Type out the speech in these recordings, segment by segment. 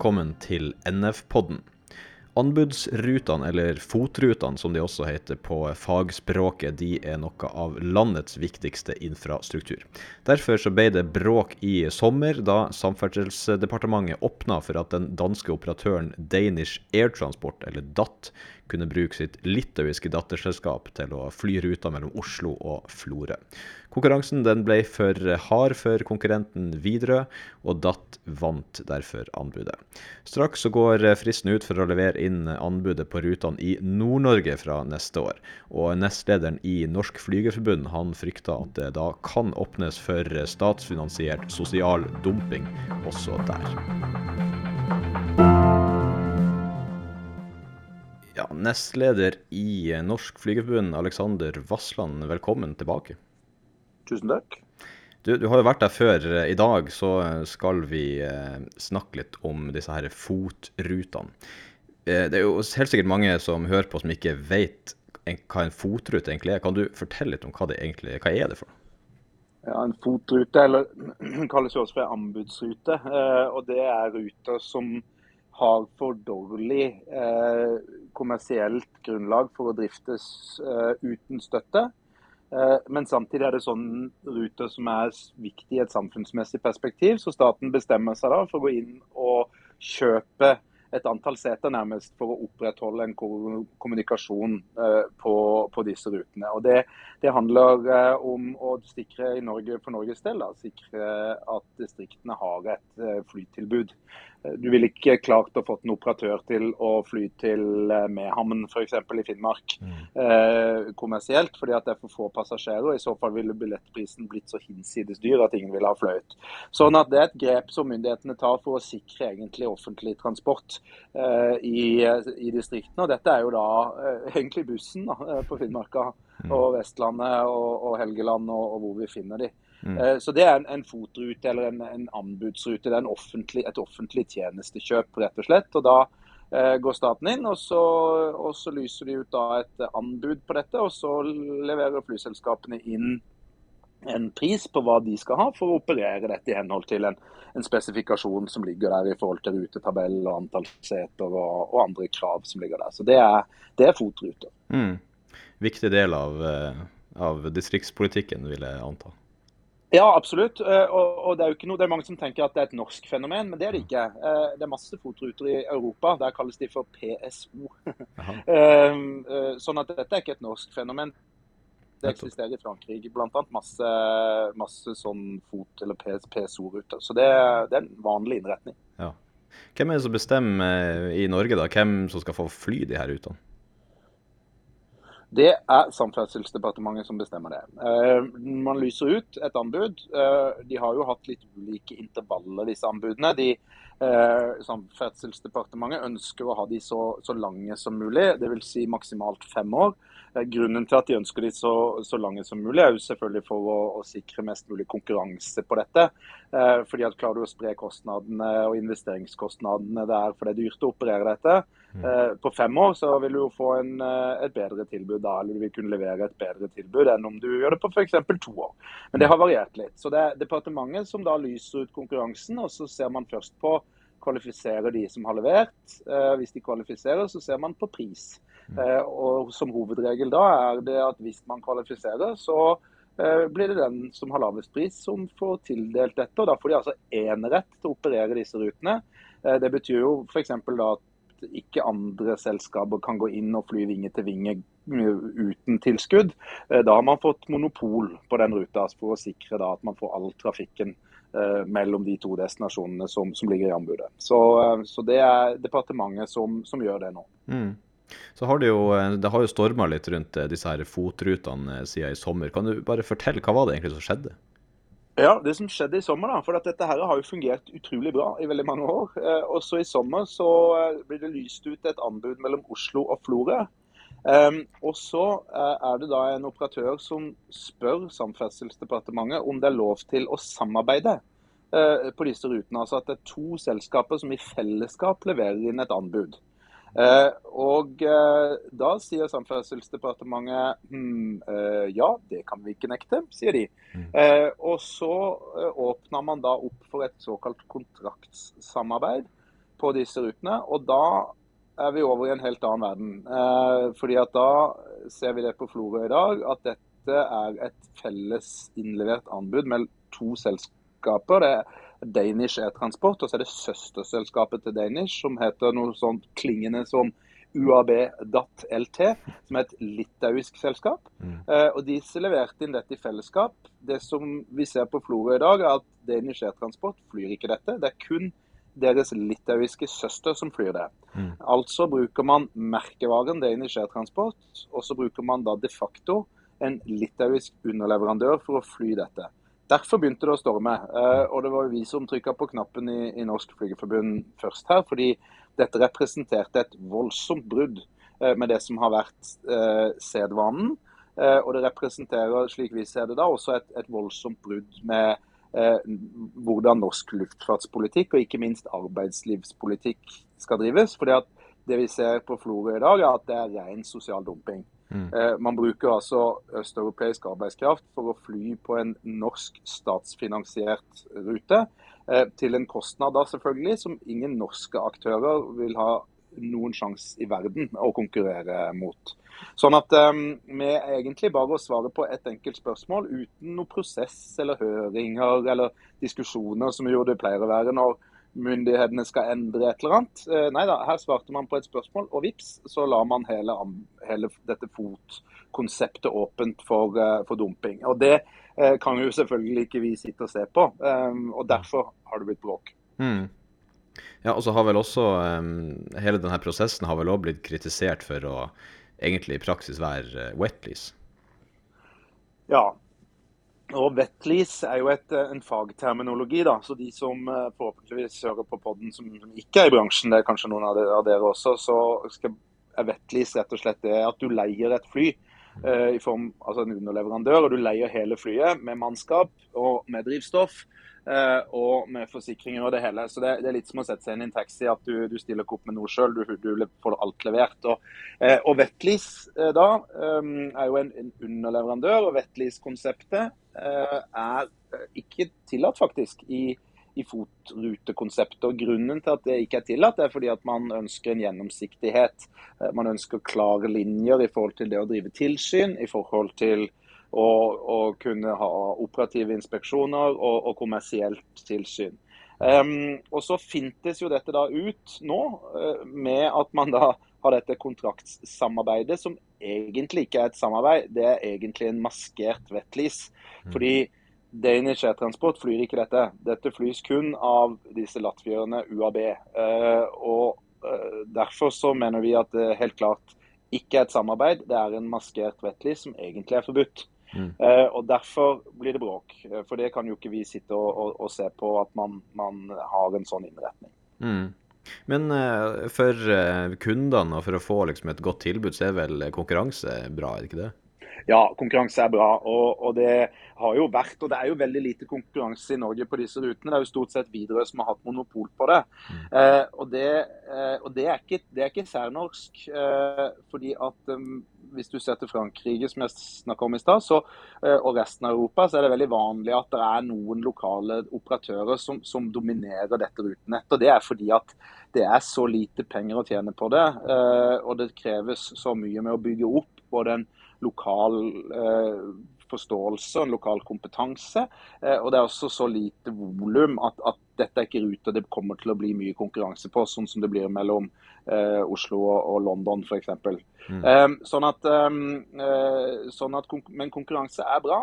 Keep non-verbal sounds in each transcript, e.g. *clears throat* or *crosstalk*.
velkommen til NF-podden. Anbudsrutene, eller FOT-rutene som de også heter på fagspråket, de er noe av landets viktigste infrastruktur. Derfor så ble det bråk i sommer, da Samferdselsdepartementet åpna for at den danske operatøren Danish Air Transport, eller DAT, kunne bruke sitt litauiske datterselskap til å fly ruta mellom Oslo og Florø. Konkurransen ble for hard for konkurrenten Widerøe, og DAT vant derfor anbudet. Straks går fristen ut for å levere inn anbudet på rutene i Nord-Norge fra neste år. Og nestlederen i Norsk Flygerforbund han frykter at det da kan åpnes for statsfinansiert sosial dumping også der. Ja, nestleder i Norsk Flygerforbund, Alexander Vassland, velkommen tilbake. Tusen takk. Du, du, har jo vært der før. I dag så skal vi eh, snakke litt om disse her FOT-rutene. Eh, det er jo helt sikkert mange som hører på som ikke vet hva en FOT-rute egentlig er. Kan du fortelle litt om hva det egentlig hva er det for noe? Ja, En fotrute, eller *clears throat* kalles jo også for anbudsrute. Eh, og det er ruter som har for dårlig eh, kommersielt grunnlag for å driftes eh, uten støtte. Eh, men samtidig er det sånn ruter som er viktig i et samfunnsmessig perspektiv. Så staten bestemmer seg da for å gå inn og kjøpe et antall seter nærmest for å opprettholde en kommunikasjon eh, på, på, disse rutene. Og det, det handler om å sikre i Norge, for Norges del da, sikre at distriktene har et flytilbud. Du ville ikke klart å fått en operatør til å fly til Mehamn f.eks. i Finnmark mm. eh, kommersielt, fordi at det er for få passasjerer. og I så fall ville billettprisen blitt så hinsides dyr at ingen ville ha fløyet. Sånn at Det er et grep som myndighetene tar for å sikre egentlig offentlig transport eh, i, i, distriktene. og Dette er jo da eh, egentlig bussen da, eh, på Finnmarka mm. og Vestlandet og, og Helgeland og, og hvor vi finner de. Mm. Eh, så Det er en, en fotrute eller en, en, anbudsrute. Det er offentlig, et offentlig tjenestekjøp, rett og slett. og Da eh, går staten inn, og så, og så, lyser de ut da et anbud på dette. Og så leverer flyselskapene inn en pris på hva de skal ha for å operere dette i henhold til en, en spesifikasjon som ligger der i forhold til rutetabell og antall seter og, og andre krav som ligger der. Så det er, det er fotruter. Mm. Viktig del av, eh, av distriktspolitikken, vil jeg anta. Ja, absolutt. Eh, og, det, er jo ikke noe, det er mange som tenker at det er et norsk fenomen, men det er det ikke. Eh, det er masse fotruter i Europa. Der kalles de for PSO. *laughs* Eh, sånn at dette er ikke et norsk fenomen. Det eksisterer i Frankrike bl.a. Masse, masse sånn fot- eller PSO-ruter. Så det, det, er en vanlig innretning. Ja. Hvem er det som bestemmer i Norge da, hvem som skal få fly de her rutene? Det er Samferdselsdepartementet som bestemmer det. Eh, man lyser ut et anbud. Eh, de har jo hatt litt ulike intervaller, disse anbudene. De, eh, Samferdselsdepartementet ønsker å ha de så, så lange som mulig, dvs. Si maksimalt fem år. Grunnen til at de ønsker de så, så, lange som mulig, er jo selvfølgelig for å, å sikre mest mulig konkurranse på dette. Fordi at Klarer du å spre kostnadene og investeringskostnadene der, for det er dyrt å operere dette, på fem år så vil du jo få en, eh, et bedre tilbud da, eller du vil kunne levere et bedre tilbud enn om du gjør det på f.eks. to år. Men det har variert litt. Så det er departementet som da lyser ut konkurransen, og så ser man først på kvalifiserer de som har levert. Eh, hvis de kvalifiserer, så ser man på pris. Mm. Eh, og Som hovedregel da er det at hvis man kvalifiserer, så eh, blir det den som har lavest pris som får tildelt dette. og Da får de altså enerett til å operere disse rutene. Det betyr jo f.eks. da ikke andre selskaper kan gå inn og fly vinge til vinge uten tilskudd. Da har man fått monopol på den ruta for å sikre at man får all trafikken Eh, mellom de to destinasjonene som, som ligger i anbudet. Så, eh, så, det er departementet som, som gjør det nå. Mm. Så har det jo, eh, det har jo storma litt rundt disse her fotrutene siden i sommer. Kan du bare fortelle hva var det egentlig som skjedde? Ja, Det som skjedde i sommer, da, for dette her har jo fungert utrolig bra i veldig mange år. Også i sommer så blir det lyst ut et anbud mellom Oslo og Florø. Um, og så uh, er det da en operatør som spør Samferdselsdepartementet om det er lov til å samarbeide på disse rutene. Altså at det er to selskaper som i fellesskap leverer inn et anbud. Uh, og da sier Samferdselsdepartementet hm, ja, det kan vi ikke nekte, sier de. Mm. og så åpner man da opp for et såkalt kontraktssamarbeid på disse rutene. Og da er vi over i en helt annen verden. Eh, fordi at da ser vi det på Florø i dag, at dette er et felles innlevert anbud med to selskaper. Det Danish E-transport, og så er det søsterselskapet til Danish, som heter noe sånt klingende som UAB.LT, som er et litauisk selskap. Mm. Eh, og Disse leverte inn dette i fellesskap. Det som vi ser på Florø i dag, er at Danish E-transport flyr ikke dette. Det er kun deres litauiske søster som flyr det. Mm. Altså bruker man merkevaren Danish E-transport, og så bruker man da de facto en litauisk underleverandør for å fly dette. Derfor begynte det å storme. Eh, og det var vi som trykka på knappen i, i Norsk Flygerforbund først her. Fordi dette representerte et voldsomt brudd eh, med det som har vært eh, sedvanen. Og det representerer, slik vi ser det da, også et, et voldsomt brudd med eh, hvordan norsk luftfartspolitikk og ikke minst arbeidslivspolitikk skal drives. Fordi at Det vi ser på Florø i dag, er at det er ren sosial dumping. Mm. Eh, man bruker altså østeuropeisk arbeidskraft for å fly på en norsk statsfinansiert rute. Eh, til en kostnad da selvfølgelig som ingen norske aktører vil ha noen sjanse i verden å konkurrere mot. Sånn at vi er egentlig bare å svare på et enkelt spørsmål uten noe prosess eller høringer eller diskusjoner, som jo det pleier å være når myndighetene skal endre et eller annet. Uh, nei da, her svarte man på et spørsmål, og vips, så la man hele, hele dette FOT-konseptet åpent for, uh, for, dumping. Og det uh, kan jo selvfølgelig ikke vi sitte og se på, um, og derfor har det blitt bråk. Mm. Ja, og så har vel også um, Hele denne prosessen har vel også blitt kritisert for å egentlig i praksis være wetlease? Ja. Og wetlease er jo et, eh, en fagterminologi, da. Så de som uh, forhåpentligvis hører på poden som, ikke er i bransjen, det er kanskje noen av dere, også, så skal, er wetlease rett og slett det at du leier et fly. eh, i form altså en underleverandør, og du leier hele flyet med mannskap og med drivstoff. Eh, og med forsikringer og det hele. Så det, det, er litt som å sette seg inn i en taxi, at du, du stiller ikke opp med noe sjøl. Du, du, får alt levert. Og, uh, og uh, da eh, er jo en, en underleverandør, og Vetlis-konseptet er ikke tillatt, faktisk, i, i FOT-rutekonseptet. Og Grunnen til at det ikke er tillatt, er fordi at man ønsker en gjennomsiktighet. man ønsker klare linjer i forhold til det å drive tilsyn, i forhold til å, å kunne ha operative inspeksjoner og, og kommersielt tilsyn. Um, og Så fintes jo dette da ut nå med at man da har dette kontraktssamarbeidet, som egentlig ikke er et samarbeid, det er egentlig en maskert wetlease. Mm. Fordi Danish Air Transport flyr ikke dette. Dette flys kun av disse latvierne UAB. Uh, og uh, Derfor så mener vi at det helt klart ikke er et samarbeid, det er en maskert wetlease som egentlig er forbudt. Mm. Eh, og Derfor blir det bråk. Eh, for det kan jo ikke vi sitte og, og, og se på at man, man, har en sånn innretning. Mm. Men uh, for uh, kundene og for å få liksom, et godt tilbud, så er vel konkurranse bra, er det ikke det? Ja, konkurranse er bra. Og, og, det har jo vært, og det er jo veldig lite konkurranse i Norge på disse rutene. Det er jo stort sett Widerøe som har hatt monopol på det. Mm. Eh, og det, eh, og det, er ikke, det er ikke særnorsk. Eh, fordi at um, hvis du ser til Frankrike, som jeg snakka om i stad, eh, og resten av Europa, så er det veldig vanlig at det er noen lokale operatører som, som dominerer dette rutenettet. Det er fordi at det er så lite penger å tjene på det. Eh, og det kreves så mye med å bygge opp både en lokal eh, forståelse og en lokal kompetanse. Og det er også så lite volum at, at, dette er ikke ruter det kommer til å bli mye konkurranse på, sånn som det blir mellom eh, Oslo og, og London f.eks. Mm. Um, sånn at, um, sånn at konk men konkurranse er bra.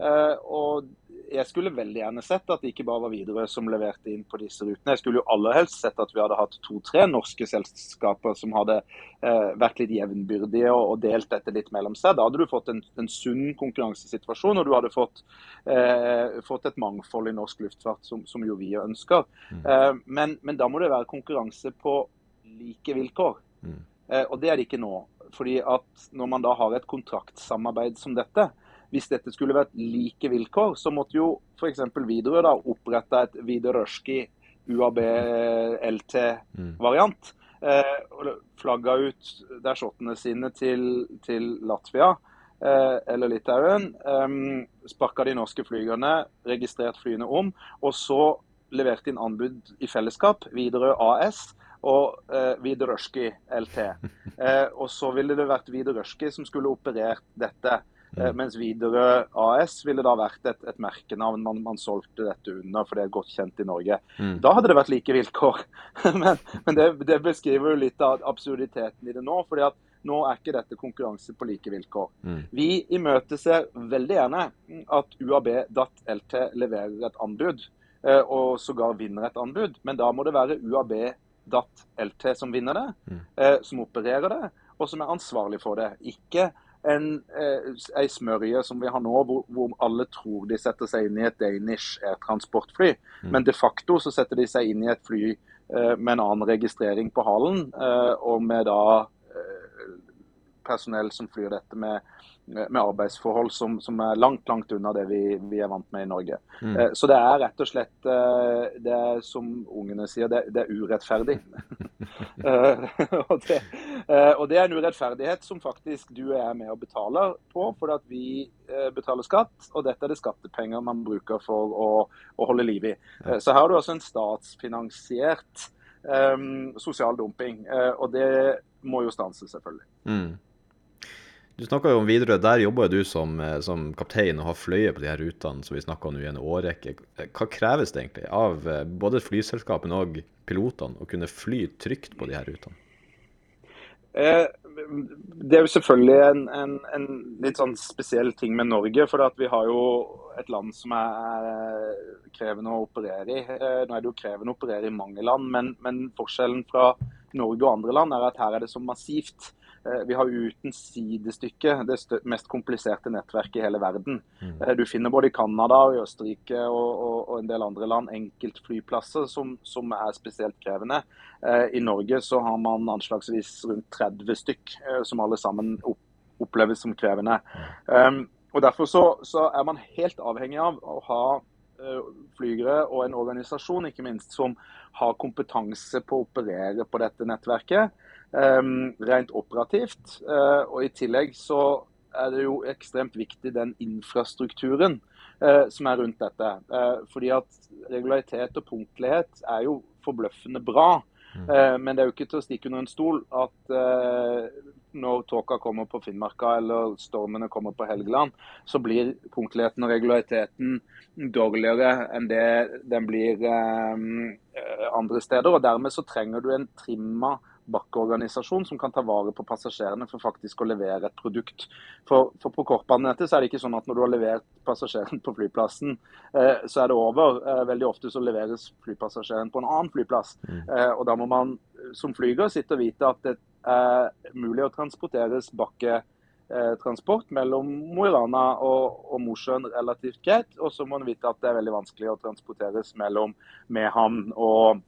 Uh, og jeg skulle veldig gjerne sett at det ikke bare var Widerøe som leverte inn på disse rutene. Jeg skulle jo aller helst sett at vi hadde hatt to-tre norske selskaper som hadde eh, vært litt jevnbyrdige og, og, delt dette litt mellom seg. Da hadde du fått en, en sunn konkurransesituasjon, og du hadde fått, fått, et mangfold i norsk luftfart, som, som jo vi ønsker. Mm. Men, men, da må det være konkurranse på like vilkår. Mm. Og det er det ikke nå fordi at når man da har et kontraktsamarbeid som dette, hvis dette skulle vært like vilkår, så måtte jo f.eks. Widerøe da opprette et Widerøski UAB-LT-variant. Eh, og flagga ut dersottene sine til, til Latvia eh, eller Litauen. Eh, Sparka de norske flygerne, registrert flyene om. Og så leverte inn anbud i fellesskap, Widerøe AS og eh, Widerøski LT. *laughs* Eh, og så ville det vært Widerøski som skulle operert dette. Eh, mens Widerøe AS ville da vært et, et merkenavn man, man, solgte dette under, for det er godt kjent i Norge. Mm. Da hadde det vært like vilkår. *laughs* men, men det, det, beskriver jo litt av absurditeten i det nå. fordi at nå er ikke dette konkurranse på like vilkår. Mm. Vi imøteser veldig gjerne at UAB.LT leverer et anbud, eh, og sågar vinner et anbud. Men da må det være UAB.LT som vinner det, mm. Eh, som opererer det, og som er ansvarlig for det. Ikke en, eh, smørje som vi har nå, hvor, hvor, alle tror de setter seg inn i et Danish transportfly. Mm. Men de facto så setter de seg inn i et fly eh, med en annen registrering på halen, eh, og med da personell som flyr dette med med arbeidsforhold som, som, er langt langt unna det vi, vi er vant med i Norge. Mm. Eh, så det er rett og slett eh, det er, som ungene sier, det, det er urettferdig. *laughs* eh, og, det, eh, og, det, er en urettferdighet som faktisk du og jeg er med og betaler på, fordi at vi betaler skatt. Og dette er det skattepenger man bruker for å, å holde liv i. Så her har du altså en statsfinansiert sosial dumping, og det må jo stanse, selvfølgelig. Mm. Du snakka jo om Widerøe. Der jobber du som, eh, som, kaptein og har fløyet på de her rutene som vi snakka om i en årrekke. Hva kreves det egentlig av eh, både flyselskapene og pilotene å kunne fly trygt på de her rutene? Eh, det er jo selvfølgelig en, en, en, litt sånn spesiell ting med Norge. For vi har jo et land som er krevende å operere i. Nå er det jo krevende å operere i mange land, men, men forskjellen fra Norge og andre land er at her er det så massivt. Eh, vi har uten sidestykke det mest kompliserte nettverket i hele verden. Mm. Eh, du finner både i Canada og i Østerrike og, og, og, en del andre land enkeltflyplasser som, som er spesielt krevende. Eh, I Norge så har man anslagsvis rundt 30 stykk som alle sammen oppleves som krevende. Um, og Derfor så, så, er man helt avhengig av å ha flygere og en organisasjon ikke minst, som har kompetanse på å operere på dette nettverket. Um, rent operativt. Uh, og i tillegg så er det jo ekstremt viktig den infrastrukturen uh, som er rundt dette. Uh, fordi at regularitet og punktlighet er jo forbløffende bra. Mm. men det er jo ikke til å stikke under en stol at når tåka kommer på Finnmarka eller stormene kommer på Helgeland, så blir punktligheten og regulariteten dårligere enn det den blir andre steder. og Dermed så trenger du en trimma bakkeorganisasjon som kan ta vare på passasjerene for faktisk å levere et produkt. For, for på kortbanenettet så er det ikke sånn at når du har levert passasjeren på flyplassen, eh, så er det over. Eh, veldig ofte så leveres flypassasjeren på en annen flyplass. Mm. Eh, og da må man som flyger sitte og vite at det er mulig å transporteres bakketransport mellom Mo i Rana og, og Mosjøen relativt greit. Og så må man vite at det er veldig vanskelig å transporteres mellom Mehamn og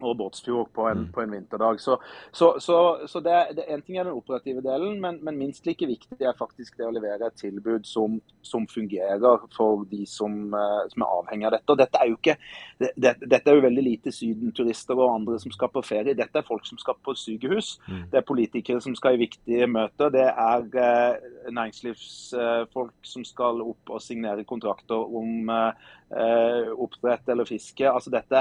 og Båtsfjord på en, mm. på en vinterdag. Så, så, så, så det, det, en ting er den operative delen, men, men, minst like viktig er faktisk det å levere et tilbud som, som fungerer for de som, uh, som, er avhengig av dette. Og dette er jo ikke, det, dette er jo veldig lite sydenturister og andre som skal på ferie. Dette er folk som skal på sykehus. Mm. Det er politikere som skal i viktige møter. Det er eh, næringslivsfolk eh, som skal opp og signere kontrakter om oppdrett eller fiske. Altså dette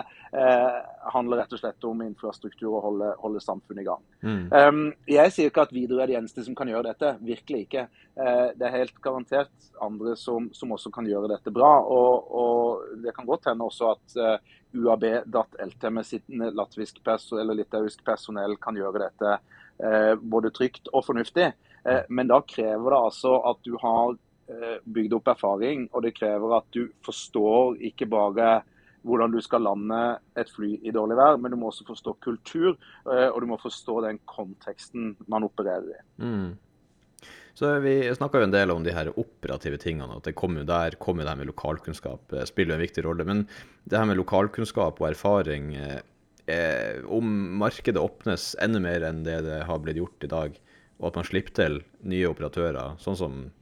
handler rett og slett om infrastruktur og holde, holde samfunnet i gang. Mm. Um, jeg sier ikke at Widerøe er de eneste som kan gjøre dette. Virkelig ikke. Eh, det er helt garantert andre som, som, også kan gjøre dette bra. Og, og det kan godt hende også at uh, eh, UAB.LT med sitt latvisk eller litauisk personell kan gjøre dette uh, både trygt og fornuftig. Uh, men da krever det altså at du har bygd opp erfaring, og det krever at du forstår ikke bare hvordan du skal lande et fly i dårlig vær, men du må også forstå kultur, eh, og du må forstå den konteksten man opererer i. Mm. Så Vi snakka en del om de her operative tingene, at det kommer der kommer det her med lokalkunnskap eh, spiller en viktig rolle. Men det her med lokalkunnskap og erfaring, eh, eh, om markedet åpnes enda mer enn det det har blitt gjort i dag, og at man slipper til nye operatører, sånn som Eh,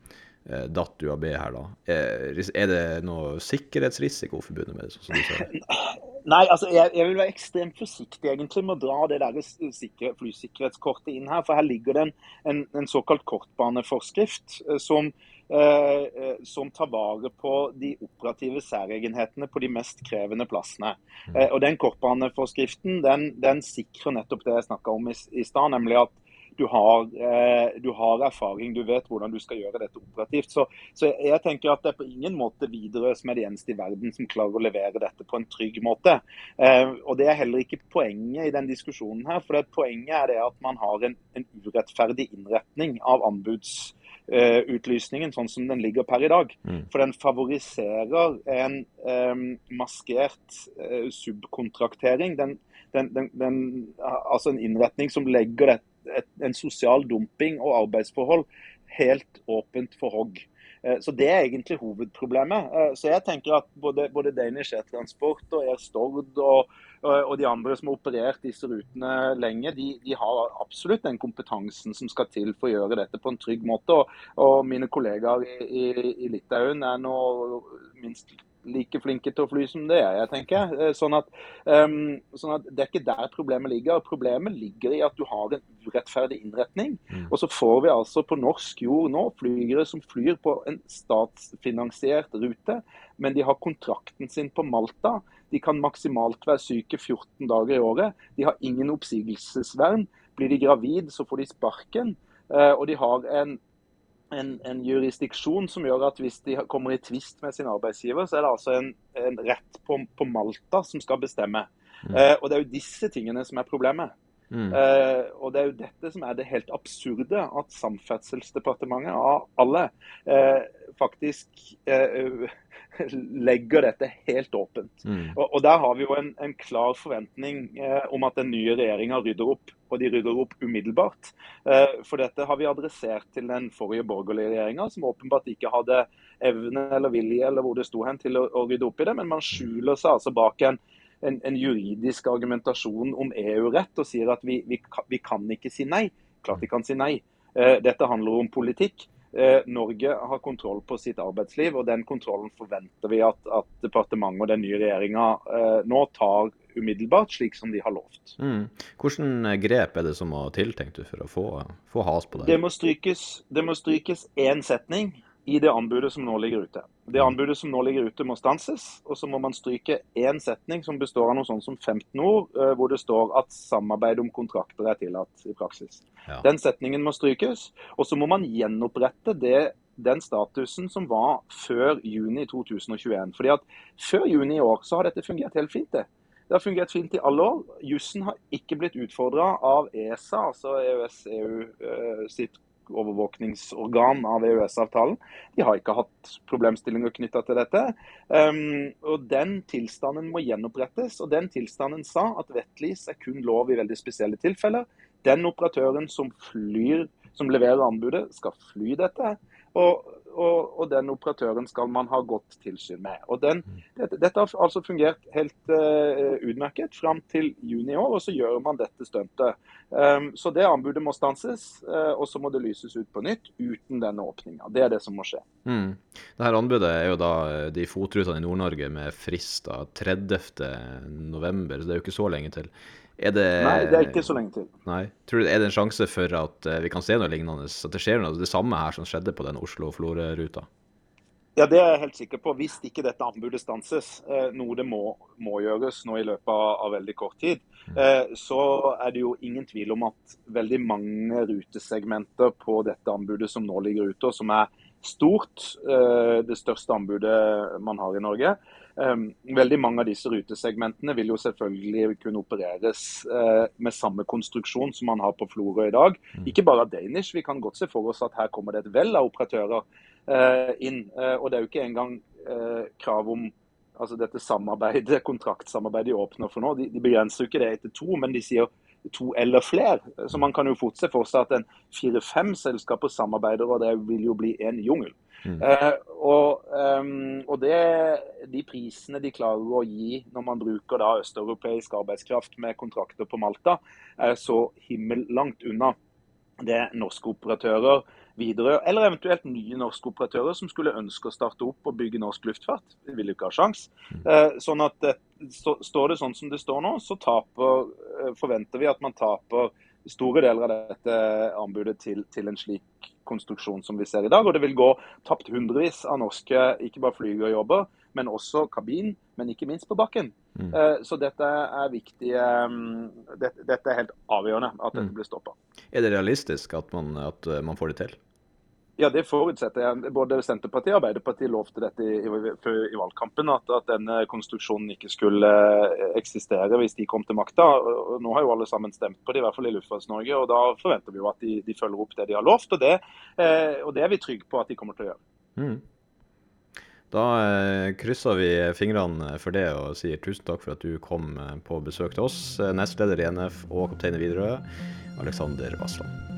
datt UAB her, da. Eh, er det noe sikkerhetsrisiko forbundet med det? sånn som du ser? *laughs* Nei, altså jeg, jeg, vil være ekstremt forsiktig egentlig med å dra det der sikre, flysikkerhetskortet inn her. For her ligger det en, en, en såkalt kortbaneforskrift eh, som eh, som tar vare på de operative særegenhetene på de mest krevende plassene. Eh, og Den kortbaneforskriften den, den sikrer nettopp det jeg snakka om i, i stad, nemlig at du har, eh, du har, erfaring, du vet hvordan du skal gjøre dette operativt. Så, så, jeg tenker at det er på ingen måte Widerøe som er de eneste i verden som klarer å levere dette på en trygg måte. Eh, og Det er heller ikke poenget i den diskusjonen her. for Poenget er det at man har en, en urettferdig innretning av anbudsutlysningen Uh, sånn som den ligger per i dag. Mm. For den favoriserer en um, maskert uh, subkontraktering. Den, den, den, altså en innretning som legger det, et, en sosial dumping og arbeidsforhold helt åpent for hogg. Eh, så Det er egentlig hovedproblemet. Eh, så jeg tenker at Både, både Danish Air Transport og Air Stord og, og, de andre som har operert disse rutene lenge, de, de, har absolutt den kompetansen som skal til for å gjøre dette på en trygg måte. Og, og mine kollegaer i, i Litauen er nå minst like flinke til å fly som det er jeg, tenker eh, sånn at, um, sånn at, Det er ikke der problemet ligger. Problemet ligger i at du har en urettferdig innretning. Mm. Og så får vi altså på norsk jord nå flygere som flyr på en statsfinansiert rute, men de har kontrakten sin på Malta. De kan maksimalt være syke 14 dager i året. De har ingen oppsigelsesvern. Blir de gravid, så får de sparken. Uh, og de har en en, en, jurisdiksjon som gjør at hvis de kommer i tvist med sin arbeidsgiver, så er det altså en, en rett på, på, Malta som skal bestemme. Mm. Eh, og Det er jo disse tingene som er problemet. Mm. Eh, og Det er jo dette som er det helt absurde, at Samferdselsdepartementet av alle eh, faktisk eh, legger dette helt åpent. Mm. Og, og, Der har vi jo en, en klar forventning eh, om at den nye regjeringa rydder opp. Og de rydder opp umiddelbart. Eh, for dette har vi adressert til den forrige borgerlige regjeringa, som åpenbart ikke hadde evne eller vilje eller hvor det sto hen til å, rydde opp i det. Men man skjuler seg altså bak en, en, en juridisk argumentasjon om EU-rett og sier at vi, vi, vi, kan ikke si nei. Klart vi kan si nei. Eh, dette handler om politikk. Eh, Norge har kontroll på sitt arbeidsliv, og den kontrollen forventer vi at, at departementet og den nye regjeringa nå tar umiddelbart, slik som de har lovt. Mm. Hvordan grep er det som må til, tenkte du, for å få, få has på det? Det må strykes én setning i det anbudet som nå ligger ute. Det anbudet som nå ligger ute må stanses, og så må man stryke én setning som består av noe sånt som 15 ord, eh, hvor det står at samarbeid om kontrakter er tillatt i praksis. Ja. Den setningen må strykes, og så må man gjenopprette det, den statusen som var før juni 2021. Fordi at Før juni i år så har dette fungert helt fint. Det Det har fungert fint i alle år. Jussen har ikke blitt utfordra av ESA, altså EØS-EU eh, sitt overvåkningsorgan av EØS-avtalen. De har ikke hatt problemstillinger knytta til dette. Um, og Den tilstanden må gjenopprettes. og Den tilstanden sa at wetlease er kun lov i veldig spesielle tilfeller. Den operatøren som flyr, som leverer anbudet, skal fly dette. Og og, og, den operatøren skal man ha godt tilsyn med. Og den, dette, dette, har altså fungert helt uh, utmerket fram til juni i år, og så gjør man dette stuntet. Um, så det anbudet må stanses, uh, og så må det lyses ut på nytt uten denne åpninga. Det er det som må skje. Mm. Dette anbudet er jo da eh, de FOT-rutene i Nord-Norge med frist 30.11, så det er jo ikke så lenge til. Er det, Nei, det er ikke så lenge til. Nei. Tror du, Er det en sjanse for at uh, vi kan se noe lignende? At det skjer noe det samme her som skjedde på den Oslo-Florø-ruta? Ja, Det er jeg helt sikker på. Hvis ikke dette anbudet stanses, uh, noe det må, må, gjøres nå i løpet av, av veldig kort tid, uh, så er det jo ingen tvil om at veldig mange rutesegmenter på dette anbudet som nå ligger ute, og som er stort, det største anbudet man har i Norge, veldig mange av disse rutesegmentene vil jo selvfølgelig kunne opereres eh, med samme konstruksjon som man har på Florø i dag. Mm. Ikke bare Danish, vi kan godt se for oss at her kommer det et vell av operatører eh, inn. Eh, og det er jo ikke engang krav om altså dette samarbeidet, *laughs* kontraktsamarbeidet de åpner for nå. De, de begrenser jo ikke det etter to, men de sier to eller flere. Så man kan jo fort se for seg at en fire-fem selskaper samarbeider, og det vil jo bli en jungel. Mm. Eh, og, um, og det, de prisene de klarer å gi når man bruker da østeuropeisk arbeidskraft med kontrakter på Malta, er så himmellangt unna det norske operatører videre, eller eventuelt nye norske operatører som skulle ønske å starte opp og bygge norsk luftfart. De vil jo ikke ha sjans. Uh, sånn at uh, Står det sånn som det står nå, så taper, forventer vi at man taper store deler av dette anbudet til, til, en slik konstruksjon som vi ser i dag. Og det vil gå tapt hundrevis av norske ikke bare flygerjobber, men også kabin, men ikke minst på bakken. Mm. Så dette er viktig. Dette, dette, er helt avgjørende at dette mm. blir stoppa. Er det realistisk at man, at man får det til? Ja, det forutsetter jeg. Både Senterpartiet og Arbeiderpartiet lovte dette i, i, i valgkampen, at, at, denne konstruksjonen ikke skulle eh, eksistere hvis de kom til makta. Nå har jo alle sammen stemt på det, i hvert fall i Luftfarts-Norge. og Da forventer vi jo at de, de, følger opp det de har lovt. Og det, eh, og det er vi trygge på at de kommer til å gjøre. Mm. Da eh, krysser vi fingrene for det og sier tusen takk for at du kom eh, på besøk til oss. Nestleder i NF og kaptein i Widerøe, Alexander Vassland.